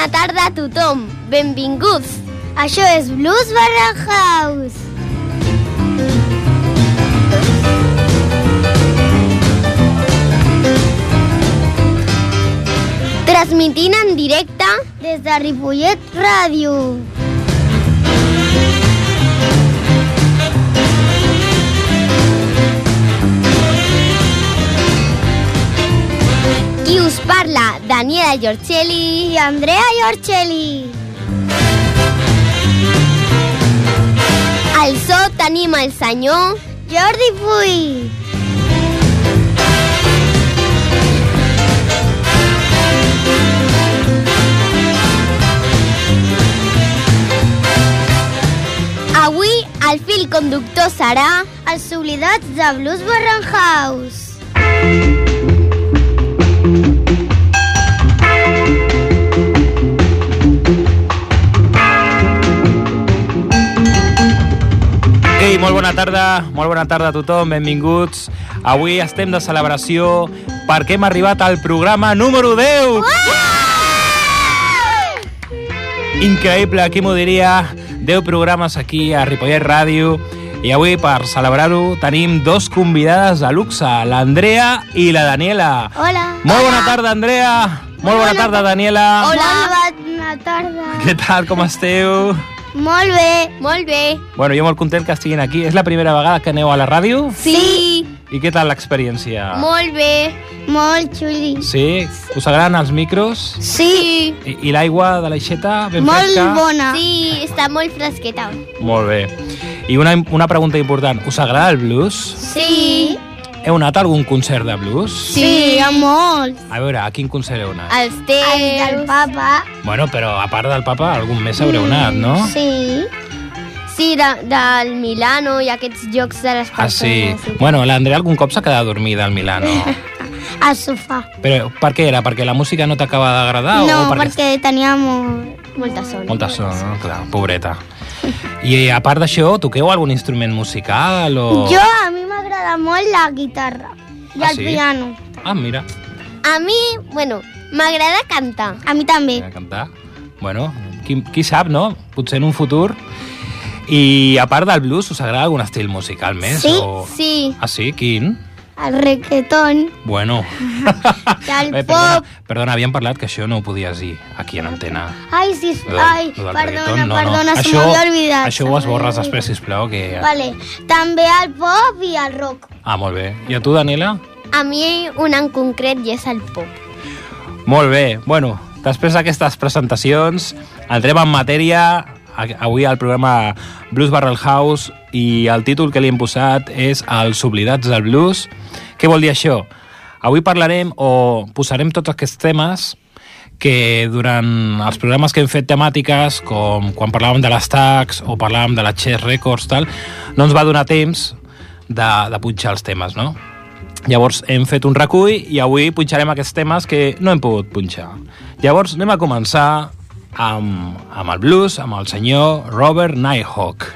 bona tarda a tothom. Benvinguts. Això és Blues Barra House. Transmitint en directe des de Ripollet Ràdio. Qui us parla, Daniela Giorcelli I Andrea Iorcelli. Al so tenim el senyor Jordi Puy. Avui el fil conductor serà Els oblidats de Blues Barra House. Ei, molt bona tarda, molt bona tarda a tothom, benvinguts. Avui estem de celebració perquè hem arribat al programa número 10! Increïble, qui m'ho diria? 10 programes aquí a Ripollet Ràdio i avui, per celebrar-ho, tenim dos convidades de luxe, l'Andrea i la Daniela. Hola. Molt bona tarda, Andrea! Molt bona tarda, Daniela! Hola. Bona tarda. Què tal, com esteu? Molt bé. Molt bé. Bueno, jo molt content que estiguin aquí. És la primera vegada que aneu a la ràdio? Sí. I què tal l'experiència? Molt bé. Molt xuli. Sí? Us agraden els micros? Sí. I, i l'aigua de l'aixeta ben Molt fresca? bona. Sí, està molt fresqueta. Molt bé. I una, una pregunta important. Us agrada el blues? Sí. Heu anat a algun concert de blues? Sí, hi ha molts. A veure, a quin concert heu anat? Els El teus. del papa. Bueno, però a part del papa, algun més haureu anat, no? Sí. Sí, de, del Milano i aquests jocs de les Ah, sí. persones. Bueno, l'Andrea algun cop s'ha quedat dormida al Milano. Al sofà. Però per què era? Perquè la música no t'acaba d'agradar? No, o perquè tenia molt... Molta son. Molta son, no? Clar, pobreta. I a part d'això, toqueu algun instrument musical o... Jo, a mi m'agrada molt la guitarra i Ah, el sí? piano. Ah, mira, A mi, bueno, m'agrada cantar. A mi també. a cantar. Bueno, qui, qui sap, no? Potser en un futur. I a part del blues, us agrada algun estil musical més? Sí, o... Sí. Ah, sí? Quin? El reggaeton. Bueno. I el perdona, pop. perdona, havíem parlat que això no ho podies dir aquí en antena. Ai, sí, Lo del- ai, lo del perdona, reggaeton, no, perdona, no. se m'havia oblidat. Això ho esborres després, sisplau, que... Vale. També el pop i el rock. Ah, molt bé. I a tu, Daniela? A mi un en concret i és el pop. Molt bé. Bueno, després d'aquestes presentacions, entrem en matèria avui al programa Blues Barrel House i el títol que li hem posat és Els oblidats del blues. Què vol dir això? Avui parlarem o posarem tots aquests temes que durant els programes que hem fet temàtiques, com quan parlàvem de les tags o parlàvem de la Chess Records, tal, no ens va donar temps de, de punxar els temes, no? Llavors hem fet un recull i avui punxarem aquests temes que no hem pogut punxar. Llavors anem a començar amb, amb el blues, amb el senyor Robert Nighthawk.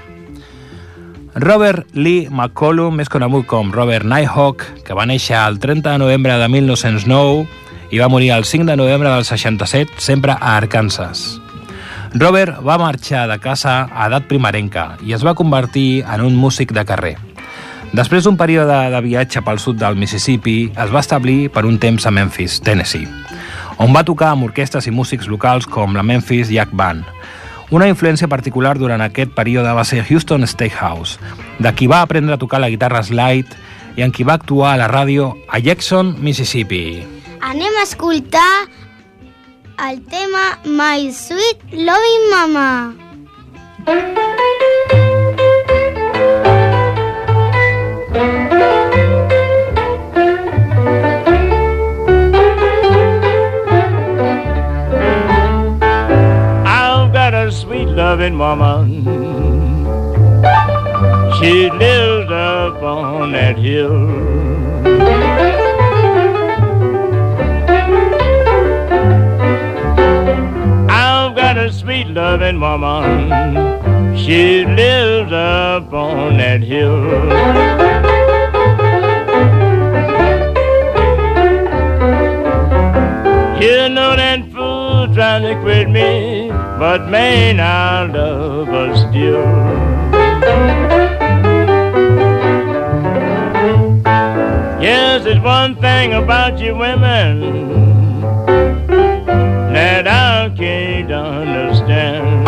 Robert Lee McCollum, més conegut com Robert Nighthawk, que va néixer el 30 de novembre de 1909 i va morir el 5 de novembre del 67, sempre a Arkansas. Robert va marxar de casa a edat primerenca i es va convertir en un músic de carrer. Després d'un període de viatge pel sud del Mississippi, es va establir per un temps a Memphis, Tennessee, on va tocar amb orquestres i músics locals com la Memphis Jack Band. Una influència particular durant aquest període va ser Houston Steakhouse, de qui va aprendre a tocar la guitarra slide i en qui va actuar a la ràdio a Jackson, Mississippi. Anem a escoltar el tema My Sweet Loving Mama. I've loving woman. She lives up on that hill. I've got a sweet loving woman. She lives up on that hill. You know that fool trying to with me, but main I love us still. Yes, there's one thing about you women that I can't understand.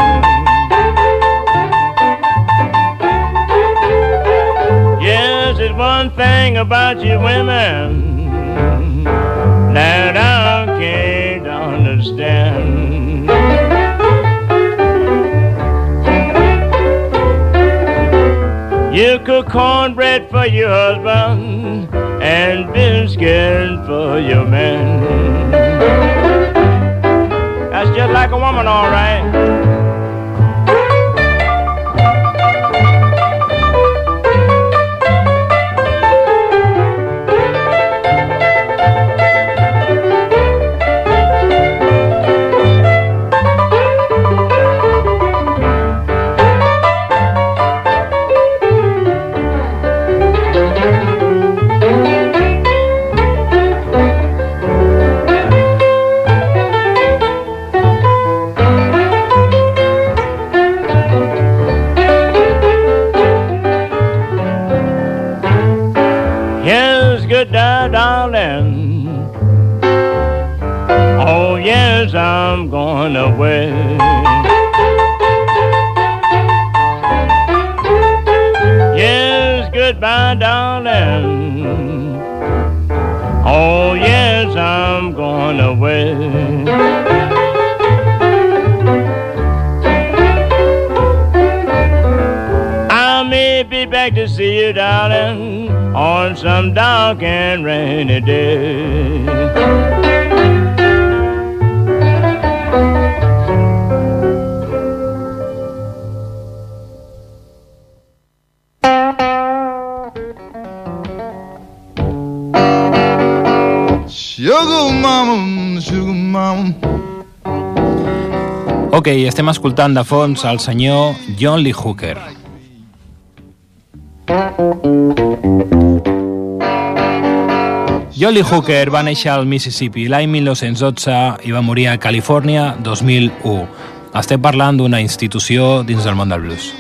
Yes, there's one thing about you women that cornbread for your husband and biscuit for your man. That's just like a woman, all right. Away. I may be back to see you, darling, on some dark and rainy day. Sugar mama, sugar mama. Ok, estem escoltant de fons el senyor John Lee Hooker. Lee Hooker va néixer al Mississippi l'any 1912 i va morir a Califòrnia 2001. Estem parlant d'una institució dins del món del blues.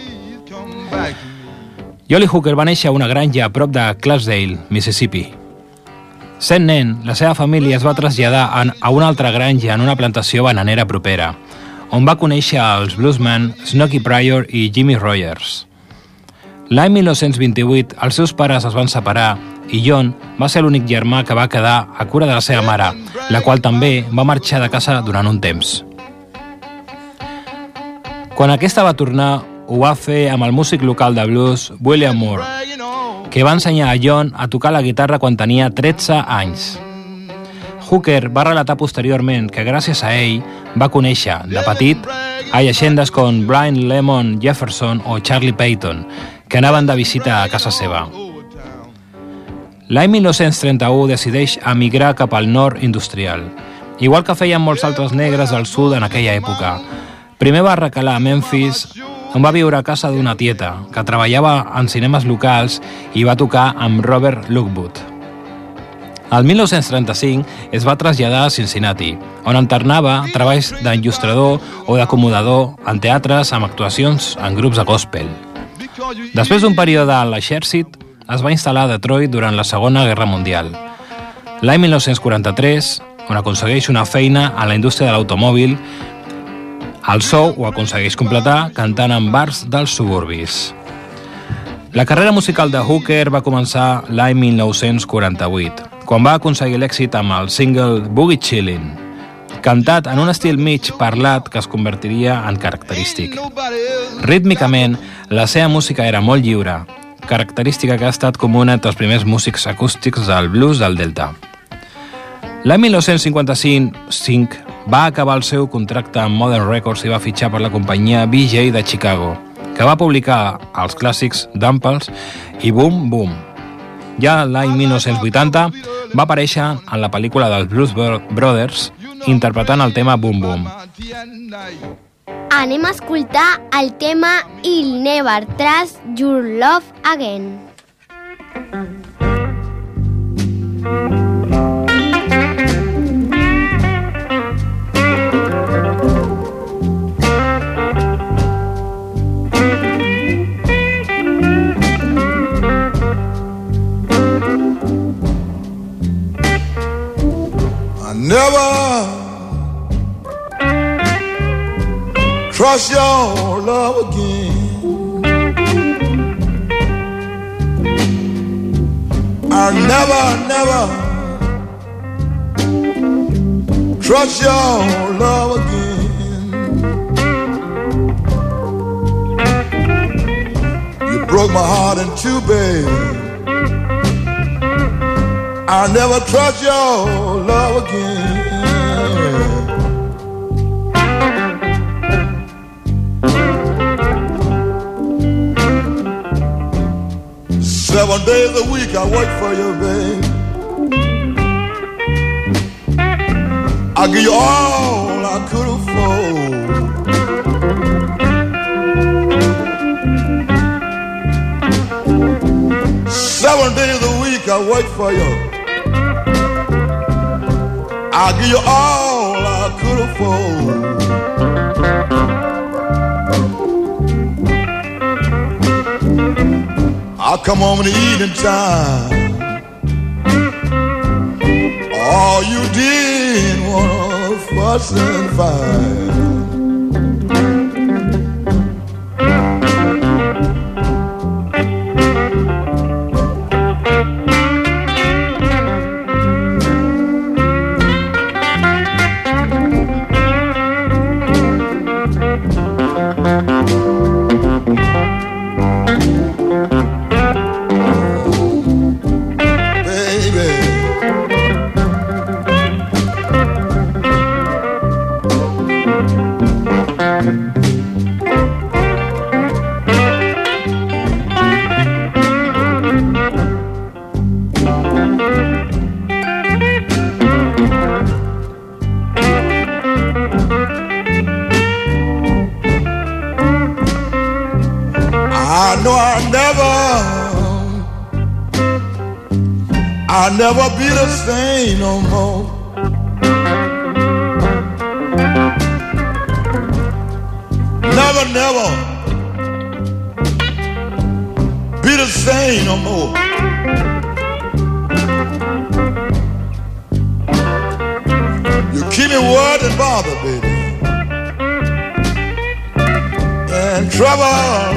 Jolly Hooker va néixer a una granja a prop de Clarksdale, Mississippi. Sent nen, la seva família es va traslladar a una altra granja en una plantació bananera propera, on va conèixer els bluesmen Snooky Pryor i Jimmy Rogers. L'any 1928, els seus pares es van separar i John va ser l'únic germà que va quedar a cura de la seva mare, la qual també va marxar de casa durant un temps. Quan aquesta va tornar, ho va fer amb el músic local de blues William Moore, que va ensenyar a John a tocar la guitarra quan tenia 13 anys. Hooker va relatar posteriorment que gràcies a ell va conèixer, de petit, a llegendes com Brian Lemon Jefferson o Charlie Payton, que anaven de visita a casa seva. L'any 1931 decideix emigrar cap al nord industrial, igual que feien molts altres negres del sud en aquella època. Primer va recalar a Memphis, on va viure a casa d'una tieta, que treballava en cinemes locals i va tocar amb Robert Lockwood. El 1935 es va traslladar a Cincinnati, on alternava treballs d'enllustrador o d'acomodador en teatres amb actuacions en grups de gospel. Després d'un període a l'exèrcit, es va instal·lar a Detroit durant la Segona Guerra Mundial. L'any 1943, on aconsegueix una feina a la indústria de l'automòbil, el sou ho aconsegueix completar cantant en bars dels suburbis. La carrera musical de Hooker va començar l'any 1948, quan va aconseguir l'èxit amb el single Boogie Chillin', cantat en un estil mig parlat que es convertiria en característic. Rítmicament, la seva música era molt lliure, característica que ha estat comuna entre els primers músics acústics del blues del Delta. L'any 1955 va acabar el seu contracte amb Modern Records i va fitxar per la companyia BJ de Chicago, que va publicar els clàssics Dumples i Boom Boom. Ja l'any 1980 va aparèixer en la pel·lícula dels Blues Bro- Brothers interpretant el tema Boom Boom. Anem a escoltar el tema I'll Never Trust Your Love Again. I never trust your love again. I never, never trust your love again. You broke my heart in two, babe. I'll never trust your love again. Seven days a week I work for you, babe. I give you all I could afford. Seven days a week I work for you. I give you all I could afford. I'll come home in the evening time. All you did was fuss and fight. Never be the same no more. Never, never be the same no more. You keep me worried and bothered, baby. And trouble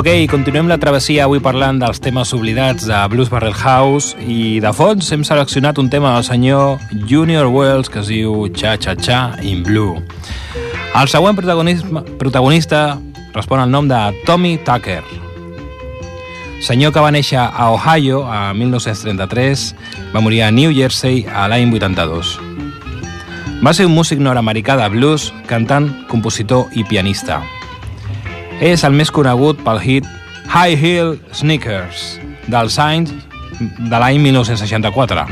Ok, continuem la travessia avui parlant dels temes oblidats de Blues Barrel House i de fons hem seleccionat un tema del senyor Junior Wells que es diu Cha Cha Cha in Blue. El següent protagonista respon al nom de Tommy Tucker. Senyor que va néixer a Ohio a 1933, va morir a New Jersey a l'any 82. Va ser un músic nord-americà de blues, cantant, compositor i pianista. És el més conegut pel hit High Heel Sneakers dels anys de l'any 1964,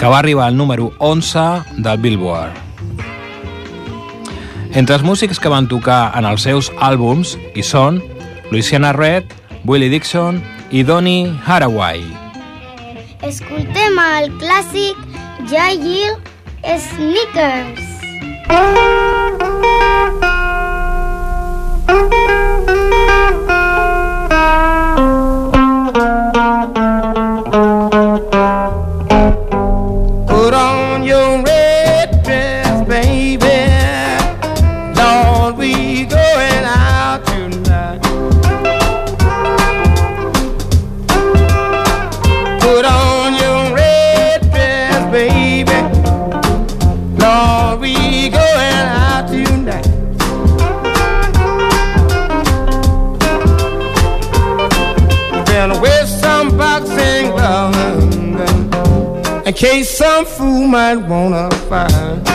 que va arribar al número 11 del Billboard. Entre els músics que van tocar en els seus àlbums hi són Louisiana Red, Willie Dixon i Donny Haraway. Escoltem el clàssic Jail Sneakers. Put case some fool might wanna find.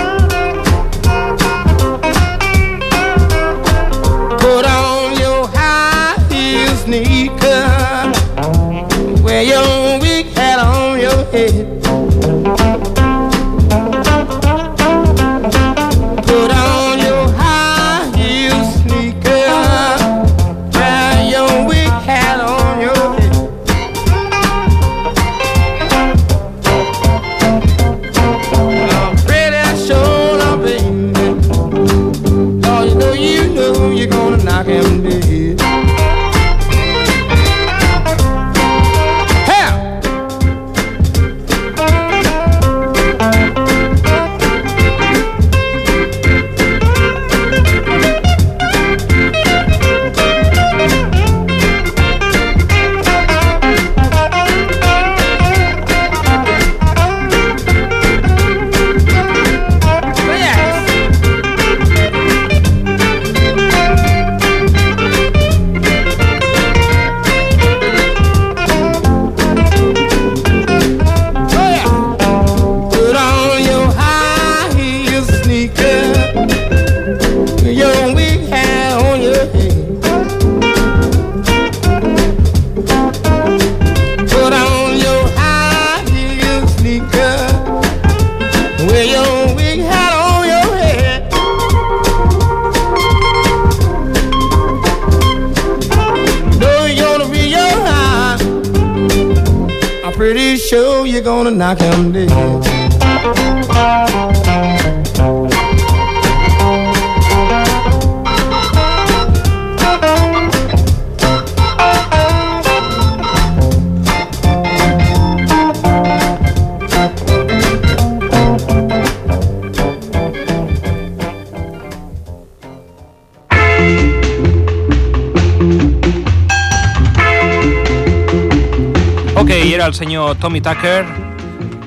Senyor Tommy Tucker.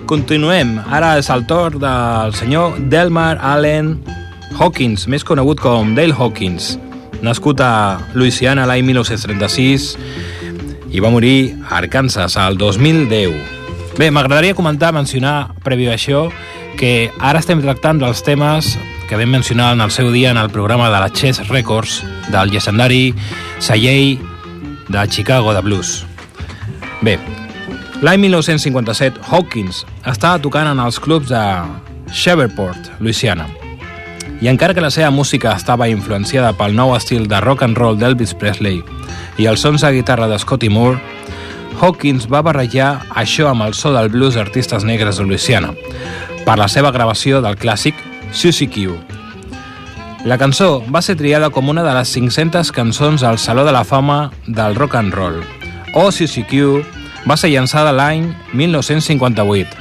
Continuem. Ara és el torn del senyor Delmar Allen Hawkins, més conegut com Dale Hawkins. Nascut a Louisiana l'any 1936 i va morir a Arkansas el 2010. Bé, m'agradaria comentar, mencionar, previ a això, que ara estem tractant dels temes que vam mencionar en el seu dia en el programa de la Chess Records del llegendari celler de Chicago de Blues. Bé, l'any 1957 Hawkins estava tocant en els clubs de Shreveport, Louisiana. I encara que la seva música estava influenciada pel nou estil de rock and roll d'Elvis Presley i els sons de guitarra de Scotty Moore, Hawkins va barrejar això amb el so del blues d'artistes negres de Louisiana per la seva gravació del clàssic Susie Q. La cançó va ser triada com una de les 500 cançons al Saló de la Fama del Rock and Roll, o Susie Q va ser llançada l'any 1958.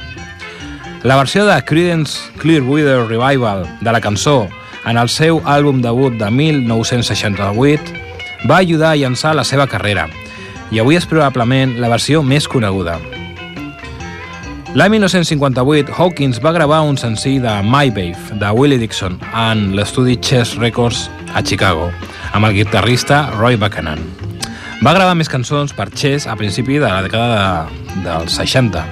La versió de Creedence Clearwater Revival de la cançó en el seu àlbum debut de 1968 va ajudar a llançar la seva carrera i avui és probablement la versió més coneguda. L'any 1958, Hawkins va gravar un senzill de My Babe, de Willie Dixon, en l'estudi Chess Records a Chicago, amb el guitarrista Roy Buchanan. Va gravar més cançons per Chess a principi de la dècada de, dels 60.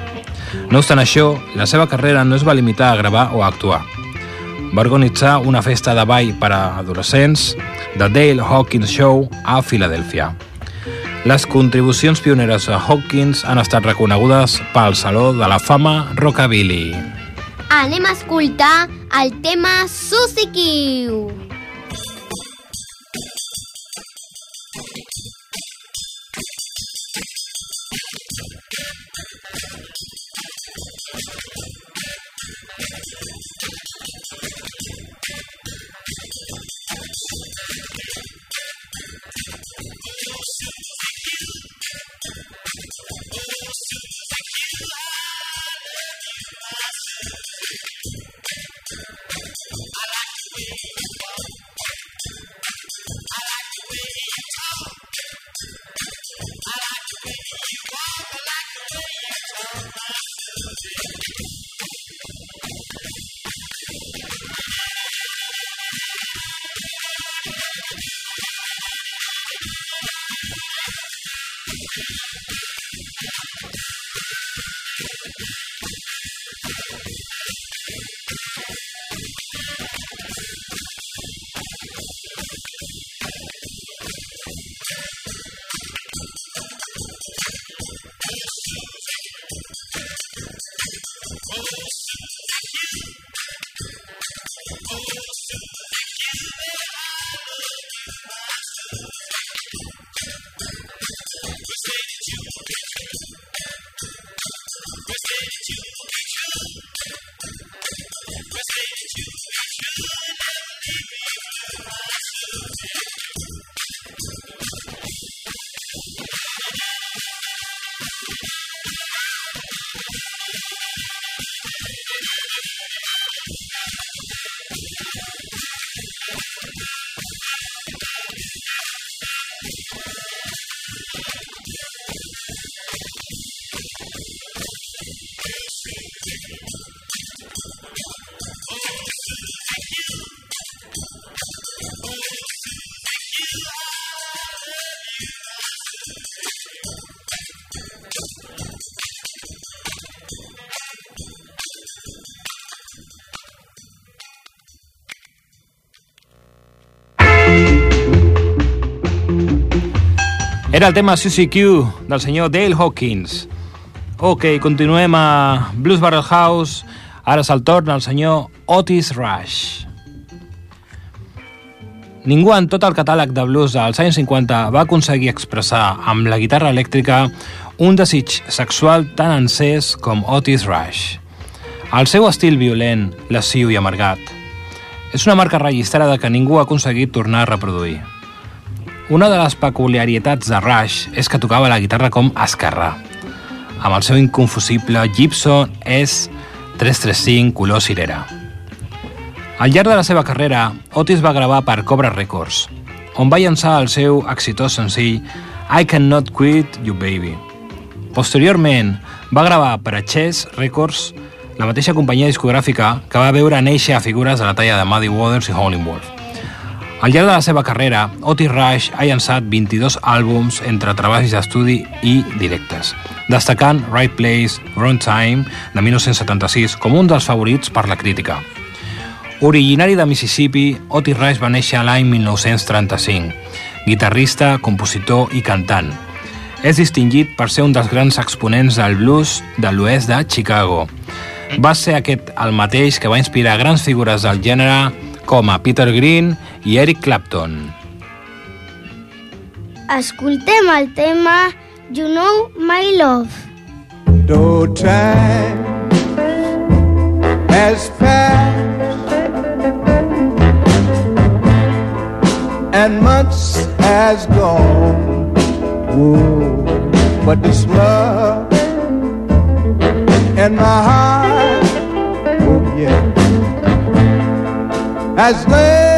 No obstant això, la seva carrera no es va limitar a gravar o a actuar. Va organitzar una festa de ball per a adolescents, The Dale Hawkins Show, a Filadèlfia. Les contribucions pioneres a Hawkins han estat reconegudes pel Saló de la Fama Rockabilly. Anem a escoltar el tema Susi Q. Era el tema Susie Q del senyor Dale Hawkins. Ok, continuem a Blues Barrel House. Ara és el torn al senyor Otis Rush. Ningú en tot el catàleg de blues als anys 50 va aconseguir expressar amb la guitarra elèctrica un desig sexual tan encès com Otis Rush. El seu estil violent, lasciu i amargat, és una marca registrada que ningú ha aconseguit tornar a reproduir. Una de les peculiaritats de Rush és que tocava la guitarra com esquerrà, amb el seu inconfusible Gibson S335 color cirera. Al llarg de la seva carrera, Otis va gravar per Cobra Records, on va llançar el seu exitós senzill I Cannot Quit You Baby. Posteriorment, va gravar per a Chess Records, la mateixa companyia discogràfica que va veure néixer a figures de la talla de Muddy Waters i Howlin' Wolf. Al llarg de la seva carrera, Otis Rush ha llançat 22 àlbums entre treballs d'estudi i directes, destacant Right Place, Wrong Time, de 1976, com un dels favorits per la crítica. Originari de Mississippi, Otis Rush va néixer l'any 1935, guitarrista, compositor i cantant. És distingit per ser un dels grans exponents del blues de l'oest de Chicago. Va ser aquest el mateix que va inspirar grans figures del gènere com a Peter Green i Eric Clapton. Escoltem el tema You Know My Love. No time has passed and months has gone. Whoa, but this love in my heart, oh yeah, has lingered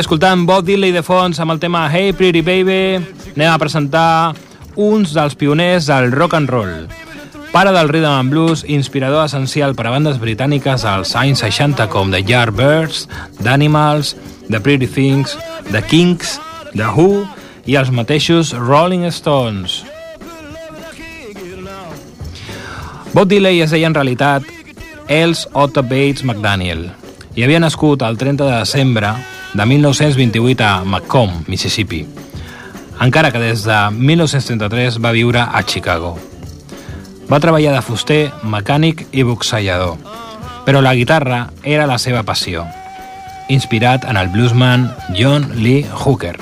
escoltant Bob Dylan de fons amb el tema Hey Pretty Baby, anem a presentar uns dels pioners del rock and roll. Pare del rhythm and blues, inspirador essencial per a bandes britàniques als anys 60 com The Yardbirds, The Animals, The Pretty Things, The Kinks, The Who i els mateixos Rolling Stones. Bob Dylan es deia en realitat Els Otto Bates McDaniel i havia nascut el 30 de desembre de 1928 a Macomb, Mississippi, encara que des de 1933 va viure a Chicago. Va treballar de fuster, mecànic i boxejador, però la guitarra era la seva passió, inspirat en el bluesman John Lee Hooker.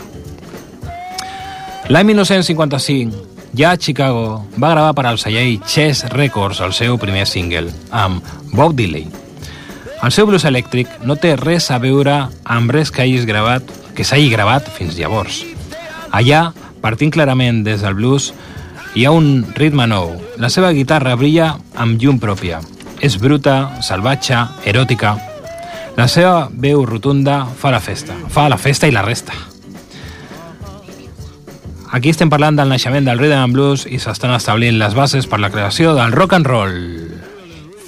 L'any 1955, ja a Chicago, va gravar per al celler Chess Records el seu primer single, amb Bob Dylan. El seu blues elèctric no té res a veure amb res que hagis gravat, que s'hagi gravat fins llavors. Allà, partint clarament des del blues, hi ha un ritme nou. La seva guitarra brilla amb llum pròpia. És bruta, salvatge, eròtica. La seva veu rotunda fa la festa. Fa la festa i la resta. Aquí estem parlant del naixement del rhythm and blues i s'estan establint les bases per la creació del rock and roll.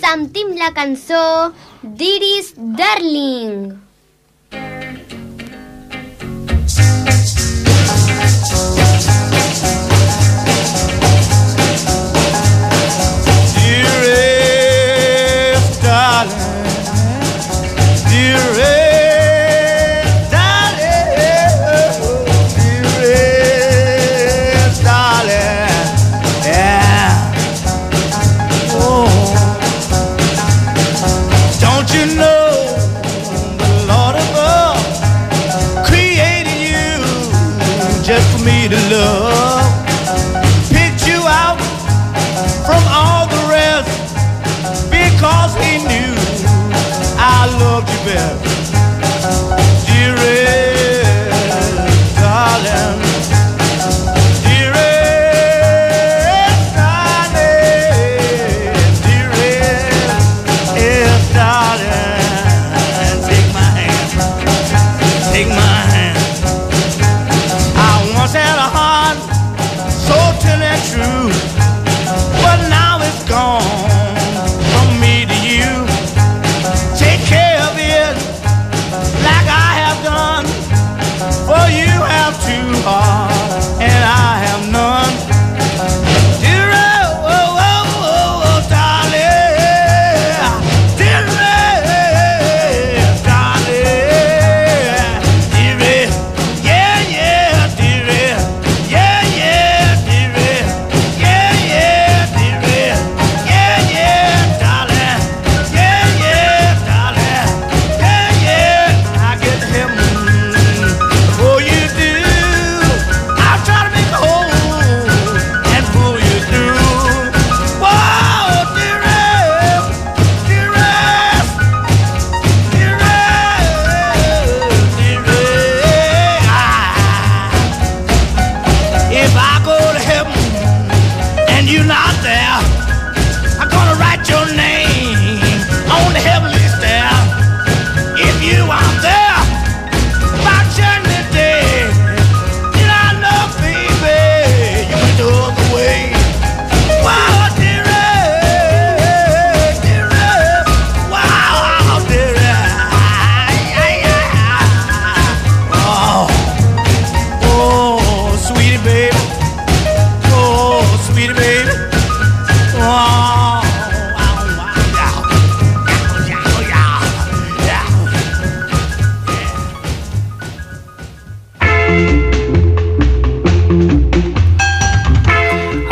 Sentim la cançó There is darling.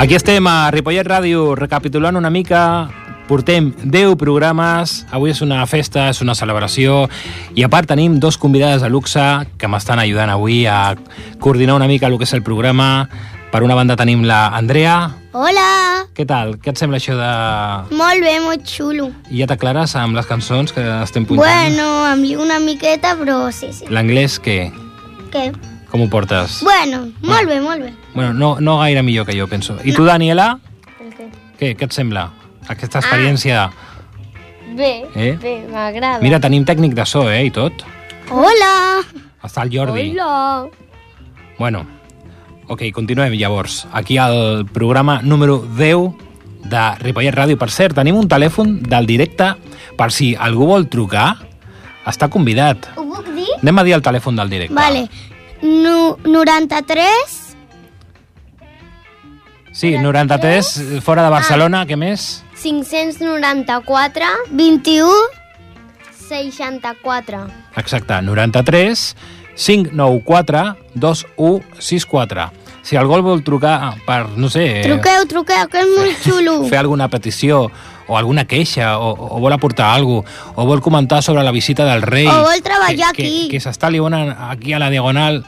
Aquí estem a Ripollet Ràdio recapitulant una mica portem 10 programes, avui és una festa, és una celebració i a part tenim dos convidades de luxe que m'estan ajudant avui a coordinar una mica el que és el programa. Per una banda tenim la Andrea. Hola! Què tal? Què et sembla això de... Molt bé, molt xulo. I ja t'aclares amb les cançons que estem puntant? Bueno, liu una miqueta, però sí, sí. L'anglès què? Què? Com ho portes? Bueno, molt bé, molt bé. Bueno, no, no gaire millor que jo, penso. I tu, Daniela? El què? Què, què et sembla? Aquesta experiència... Bé, Eh? bé, m'agrada. Mira, tenim tècnic de so, eh, i tot. Hola! Està el Jordi. Hola. Bueno, ok, continuem llavors. Aquí al programa número 10 de Ripollet Ràdio. Per cert, tenim un telèfon del directe per si algú vol trucar. Està convidat. Ho puc dir? Anem a dir el telèfon del directe. Vale. Nu 93 Sí, 93, fora de Barcelona, què més? 594 21 64. Exacte, 93 594 2164. Si algú vol trucar per, no sé... Truqueu, truqueu, que és molt xulo. fer alguna petició o alguna queixa o, o vol aportar alguna cosa o vol comentar sobre la visita del rei O vol treballar que, aquí. que, que s'està liant aquí a la Diagonal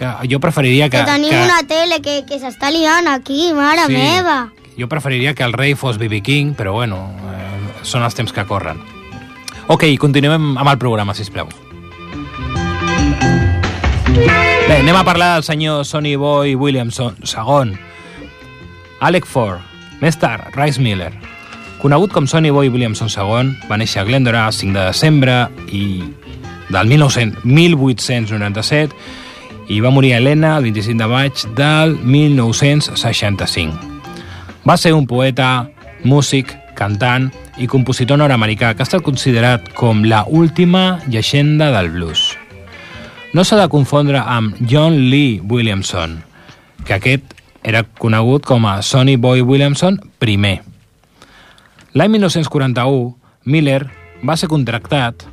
que jo preferiria que, Que tenim que una tele que, que s'està liant aquí, mare Sí. meva. jo preferiria que el rei fos B.B. King però bueno, eh, són els temps que corren Ok, continuem amb el programa, si plau. Bé, anem a parlar del senyor Sonny Boy Williamson, segon. Alec Ford, més tard, Rice Miller. Conegut com Sonny Boy Williamson II, va néixer a Glendora el 5 de desembre i del 1900, 1897 i va morir a Helena el 25 de maig del 1965. Va ser un poeta, músic, cantant i compositor nord-americà que ha estat considerat com la última llegenda del blues. No s'ha de confondre amb John Lee Williamson, que aquest era conegut com a Sonny Boy Williamson I. L'any 1941, Miller va ser contractat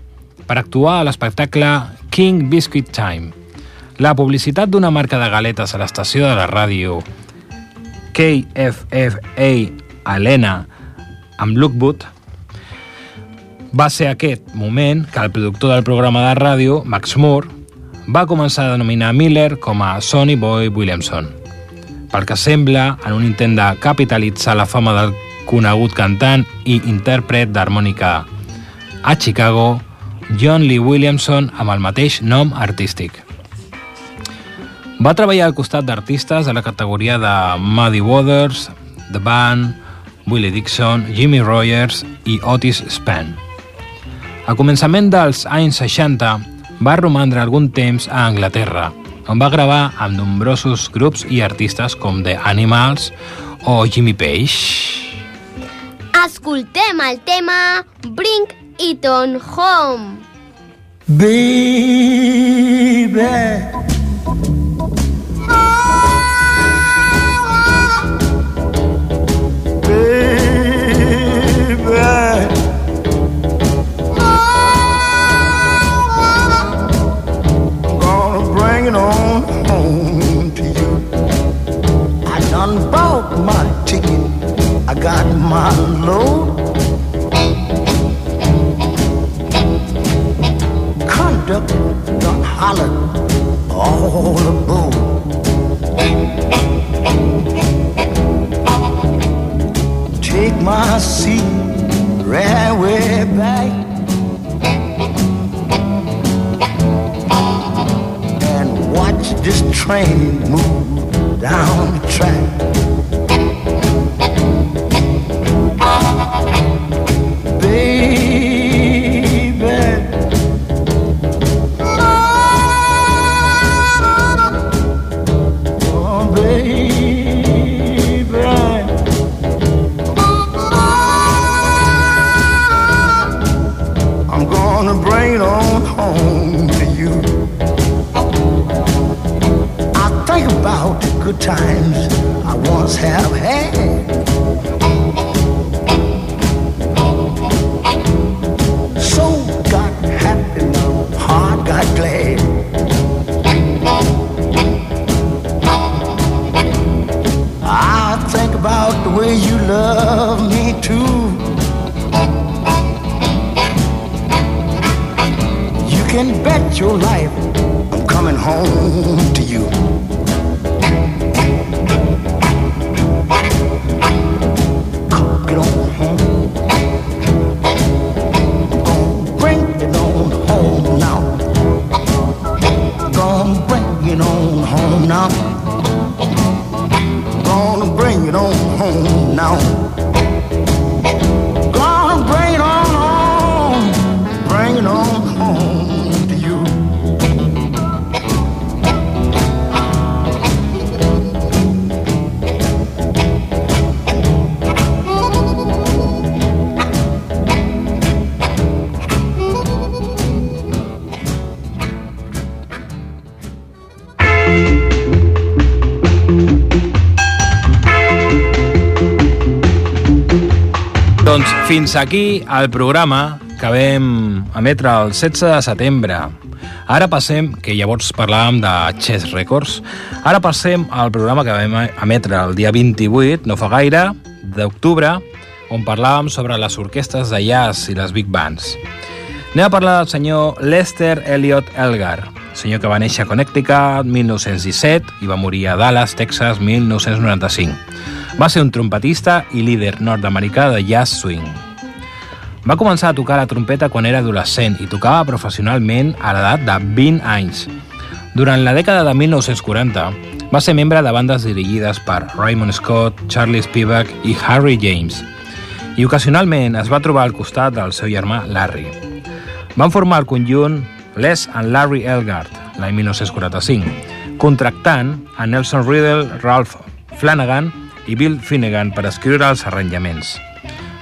per actuar a l'espectacle King Biscuit Time. La publicitat d'una marca de galetes a l'estació de la ràdio KFFA Helena amb Lookwood va ser aquest moment que el productor del programa de ràdio, Max Moore, va començar a denominar Miller com a Sonny Boy Williamson. Pel que sembla, en un intent de capitalitzar la fama del conegut cantant i intèrpret d'harmònica a Chicago, John Lee Williamson amb el mateix nom artístic. Va treballar al costat d'artistes de la categoria de Muddy Waters, The Band, Willie Dixon, Jimmy Rogers i Otis Spann. A començament dels anys 60 va romandre algun temps a Anglaterra, on va gravar amb nombrosos grups i artistes com The Animals o Jimmy Page. Escoltem el tema Bring It On Home. Got my load. Conductor done hollered all aboard. Take my seat right way back. And watch this train move down the track. Times I once have had. Aquí el programa que vam emetre el 16 de setembre. Ara passem, que llavors parlàvem de Chess Records, ara passem al programa que vam emetre el dia 28, no fa gaire, d'octubre, on parlàvem sobre les orquestres de jazz i les big bands. Anem a parlar del senyor Lester Elliot Elgar, senyor que va néixer a Connecticut 1917 i va morir a Dallas, Texas, 1995. Va ser un trompetista i líder nord-americà de jazz swing. Va començar a tocar la trompeta quan era adolescent i tocava professionalment a l'edat de 20 anys. Durant la dècada de 1940 va ser membre de bandes dirigides per Raymond Scott, Charlie Spivak i Harry James, i ocasionalment es va trobar al costat del seu germà Larry. Van formar el conjunt Les and Larry Elgart l'any 1945, contractant a Nelson Riddle, Ralph Flanagan i Bill Finnegan per escriure els arranjaments.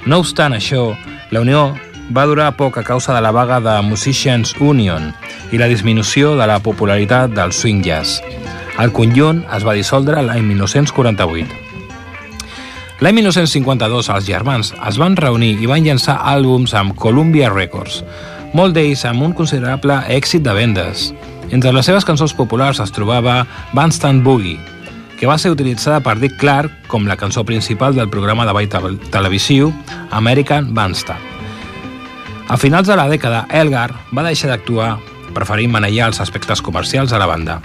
No obstant això, la unió va durar poc a causa de la vaga de Musicians Union i la disminució de la popularitat del swing jazz. El conjunt es va dissoldre l'any 1948. L'any 1952 els germans es van reunir i van llançar àlbums amb Columbia Records, molt d'ells amb un considerable èxit de vendes. Entre les seves cançons populars es trobava Bandstand Boogie, que va ser utilitzada per Dick Clark com la cançó principal del programa de ball televisiu American Bandstand. A finals de la dècada, Elgar va deixar d'actuar, preferint manejar els aspectes comercials de la banda.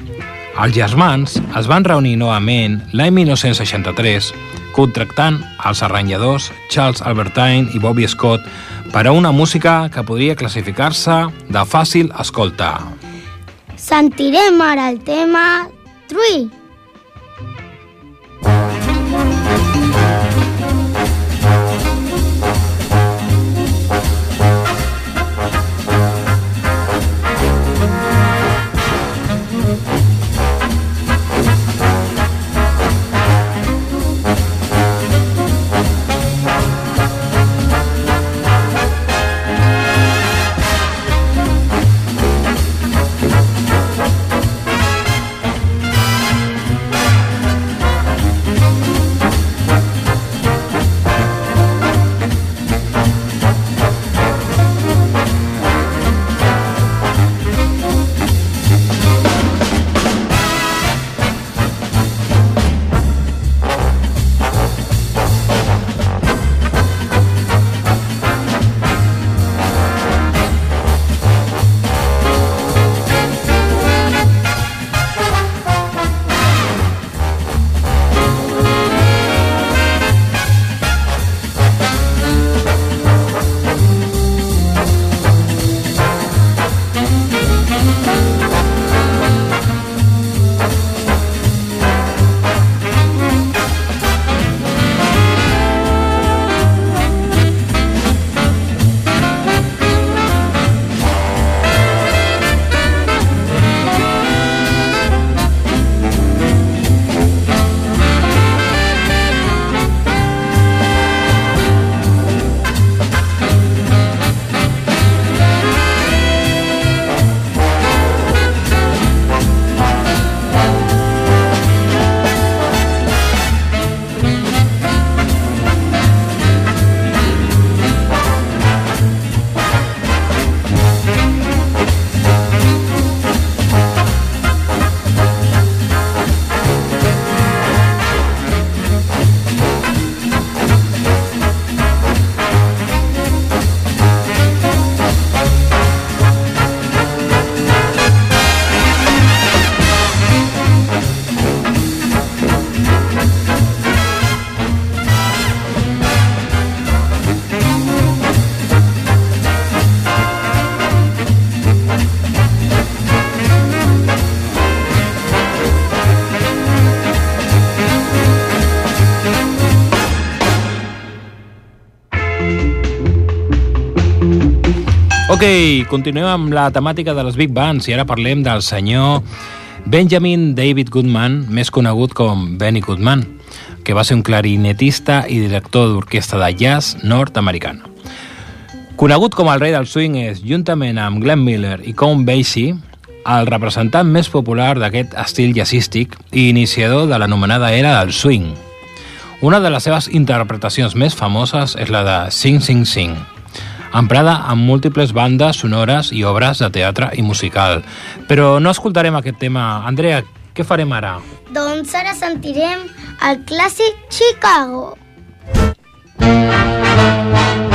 Els germans es van reunir novament l'any 1963 contractant els arranjadors Charles Albertine i Bobby Scott per a una música que podria classificar-se de fàcil escolta. Sentirem ara el tema Tree. Ok, continuem amb la temàtica de les Big Bands i ara parlem del senyor Benjamin David Goodman, més conegut com Benny Goodman, que va ser un clarinetista i director d'orquestra de jazz nord-americana. Conegut com el rei del swing és, juntament amb Glenn Miller i Count Basie, el representant més popular d'aquest estil jazzístic i iniciador de l'anomenada era del swing. Una de les seves interpretacions més famoses és la de Sing Sing Sing, emprada en múltiples bandes sonores i obres de teatre i musical. Però no escoltarem aquest tema. Andrea, què farem ara? Doncs ara sentirem el clàssic Chicago. Molt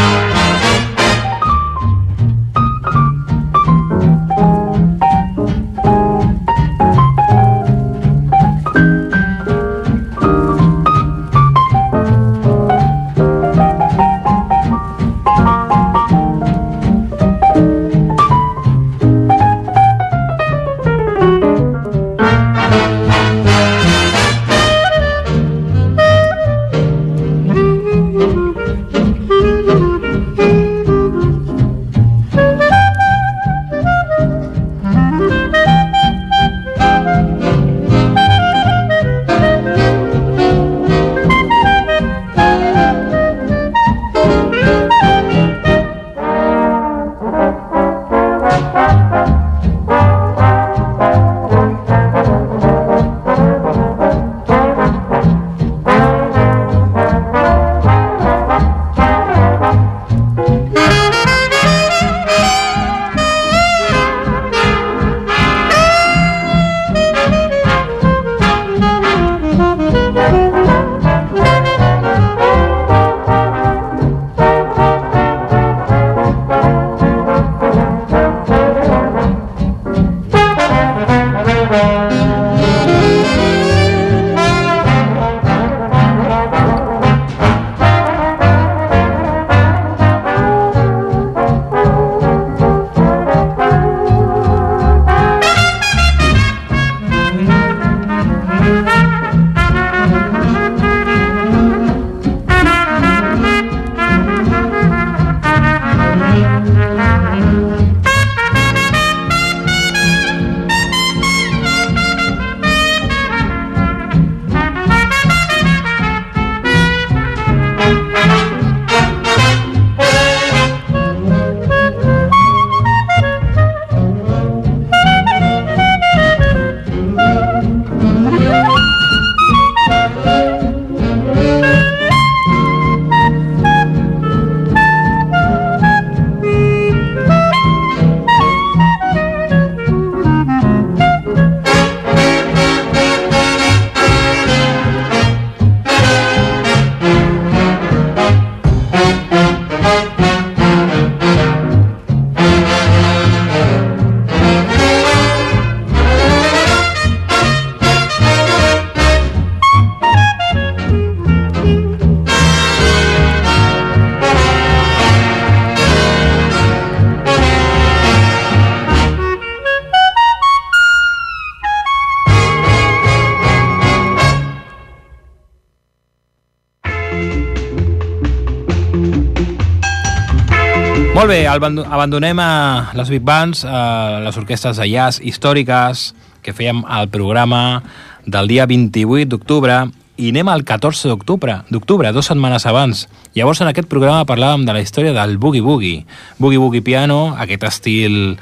abandonem a les big bands, a les orquestres de jazz històriques que fèiem al programa del dia 28 d'octubre i anem al 14 d'octubre, d'octubre, dues setmanes abans. Llavors en aquest programa parlàvem de la història del Boogie Boogie. Boogie Boogie Piano, aquest estil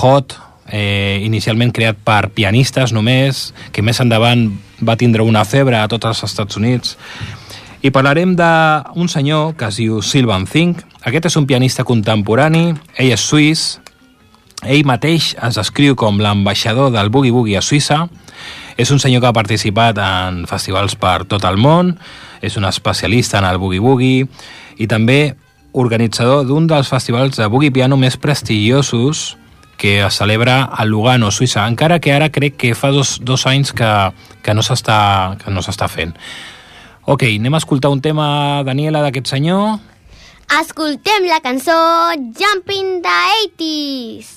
hot, eh, inicialment creat per pianistes només, que més endavant va tindre una febre a tots els Estats Units. I parlarem d'un senyor que es diu Sylvan Think. Aquest és un pianista contemporani, ell és suís, ell mateix es descriu com l'ambaixador del Boogie Boogie a Suïssa. És un senyor que ha participat en festivals per tot el món, és un especialista en el Boogie Boogie i també organitzador d'un dels festivals de Boogie Piano més prestigiosos que es celebra a Lugano, Suïssa, encara que ara crec que fa dos, dos anys que, que no s'està no fent. Ok, anem a escoltar un tema, Daniela, d'aquest senyor. Escoltem la cançó Jumping the 80s.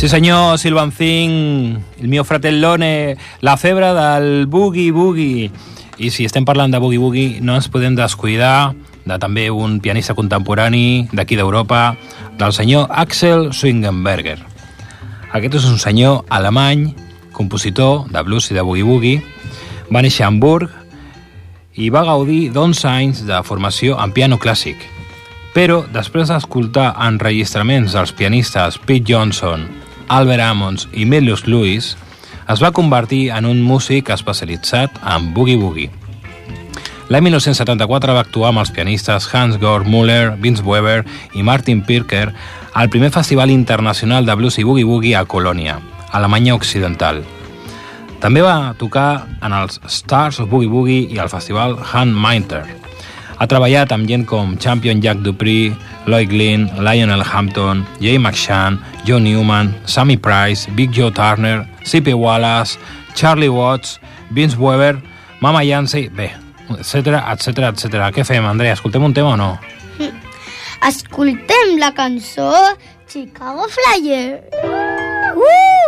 Sí senyor, Silvan Thing, el mio fratellone, la febre del Boogie Boogie. I si estem parlant de Boogie Boogie, no ens podem descuidar de també un pianista contemporani d'aquí d'Europa, del senyor Axel Swingenberger. Aquest és un senyor alemany, compositor de blues i de boogie-boogie, va néixer a Hamburg i va gaudir d'11 anys de formació en piano clàssic. Però, després d'escoltar enregistraments dels pianistes Pete Johnson, Albert Ammons i Milius Lewis, es va convertir en un músic especialitzat en boogie-boogie. L'any 1974 va actuar amb els pianistes Hans Georg Müller, Vince Weber i Martin Pirker al primer Festival Internacional de Blues i Boogie Boogie a Colònia, Alemanya Occidental. També va tocar en els Stars of Boogie Boogie i al Festival Han Minter. Ha treballat amb gent com Champion Jack Dupree, Lloyd Glynn, Lionel Hampton, Jay McShann, Joe Newman, Sammy Price, Big Joe Turner, C.P. Wallace, Charlie Watts, Vince Weber, Mama Yancey, bé, etc etc etc. Què fem, Andrea? Escoltem un tema o no? Escoltem la cançó Chicago Flyer. Uh!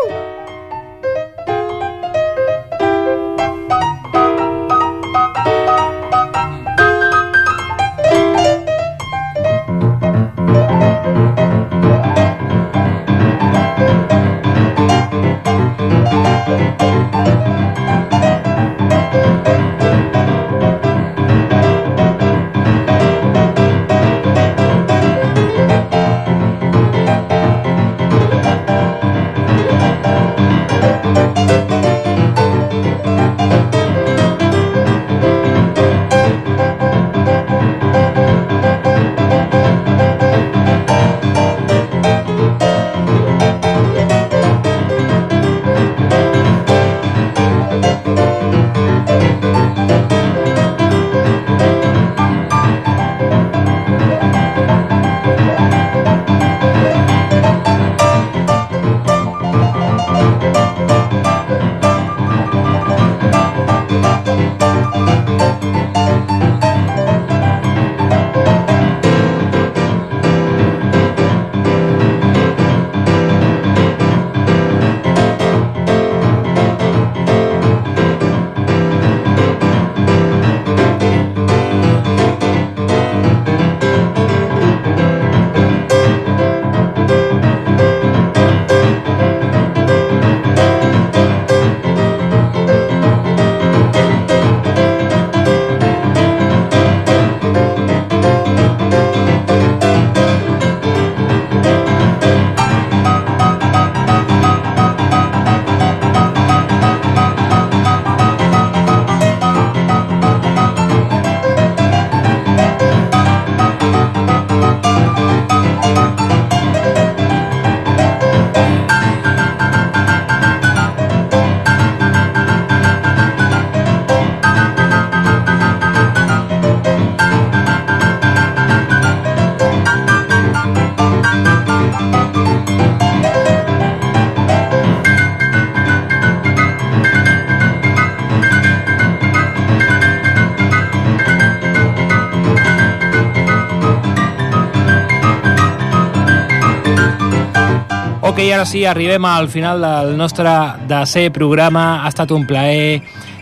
Ok, ara sí, arribem al final del nostre desè programa. Ha estat un plaer.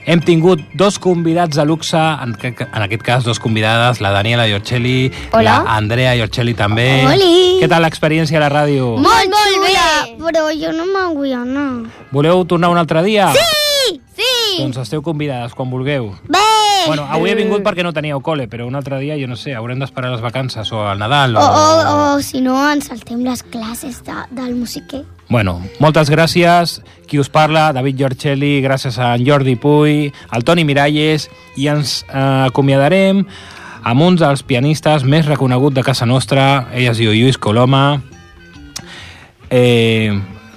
Hem tingut dos convidats de luxe, en, que- en aquest cas dos convidades, la Daniela Iorcelli, Hola. la Andrea Iorcelli també. Oli. Què tal l'experiència a la ràdio? Molt, molt bé! Però jo no me'n vull anar. Voleu tornar un altre dia? Sí! Sí! Doncs esteu convidades quan vulgueu. Bé! Bueno, avui he vingut perquè no teníeu col·le, però un altre dia, jo no sé, haurem d'esperar les vacances o el Nadal. O, o, o si no, ens saltem les classes de, del musiquer. Bueno, moltes gràcies. Qui us parla, David Giorcelli, gràcies a en Jordi Puy, al Toni Miralles, i ens eh, acomiadarem amb un dels pianistes més reconegut de casa nostra. Ell es diu Lluís Coloma. Eh,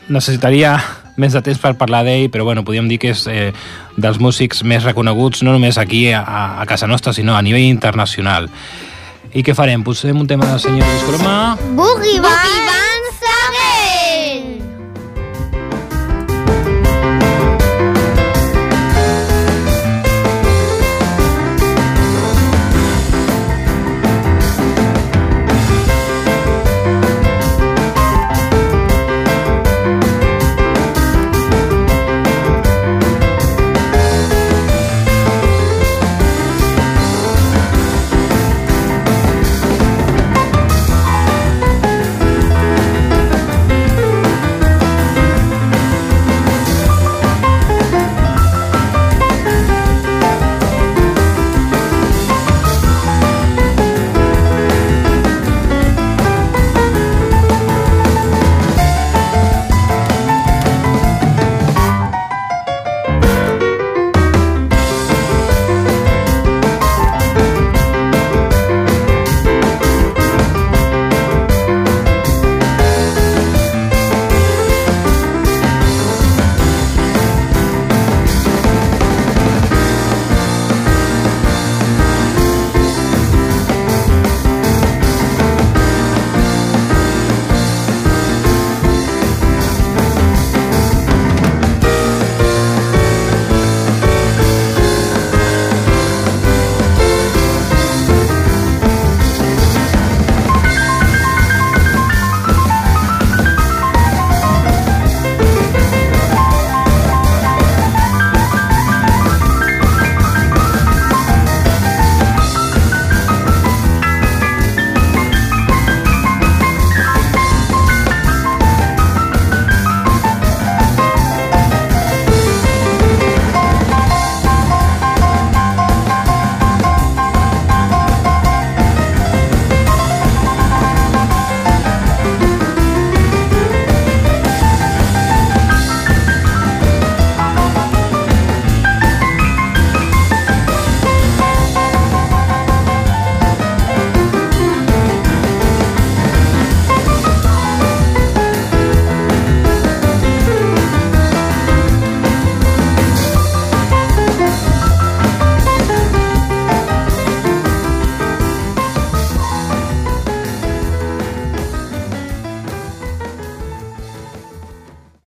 necessitaria més de temps per parlar d'ell, però bueno, podríem dir que és eh, dels músics més reconeguts, no només aquí a, a casa nostra, sinó a nivell internacional. I què farem? Posem un tema del senyor Coloma? Boogie, boogie,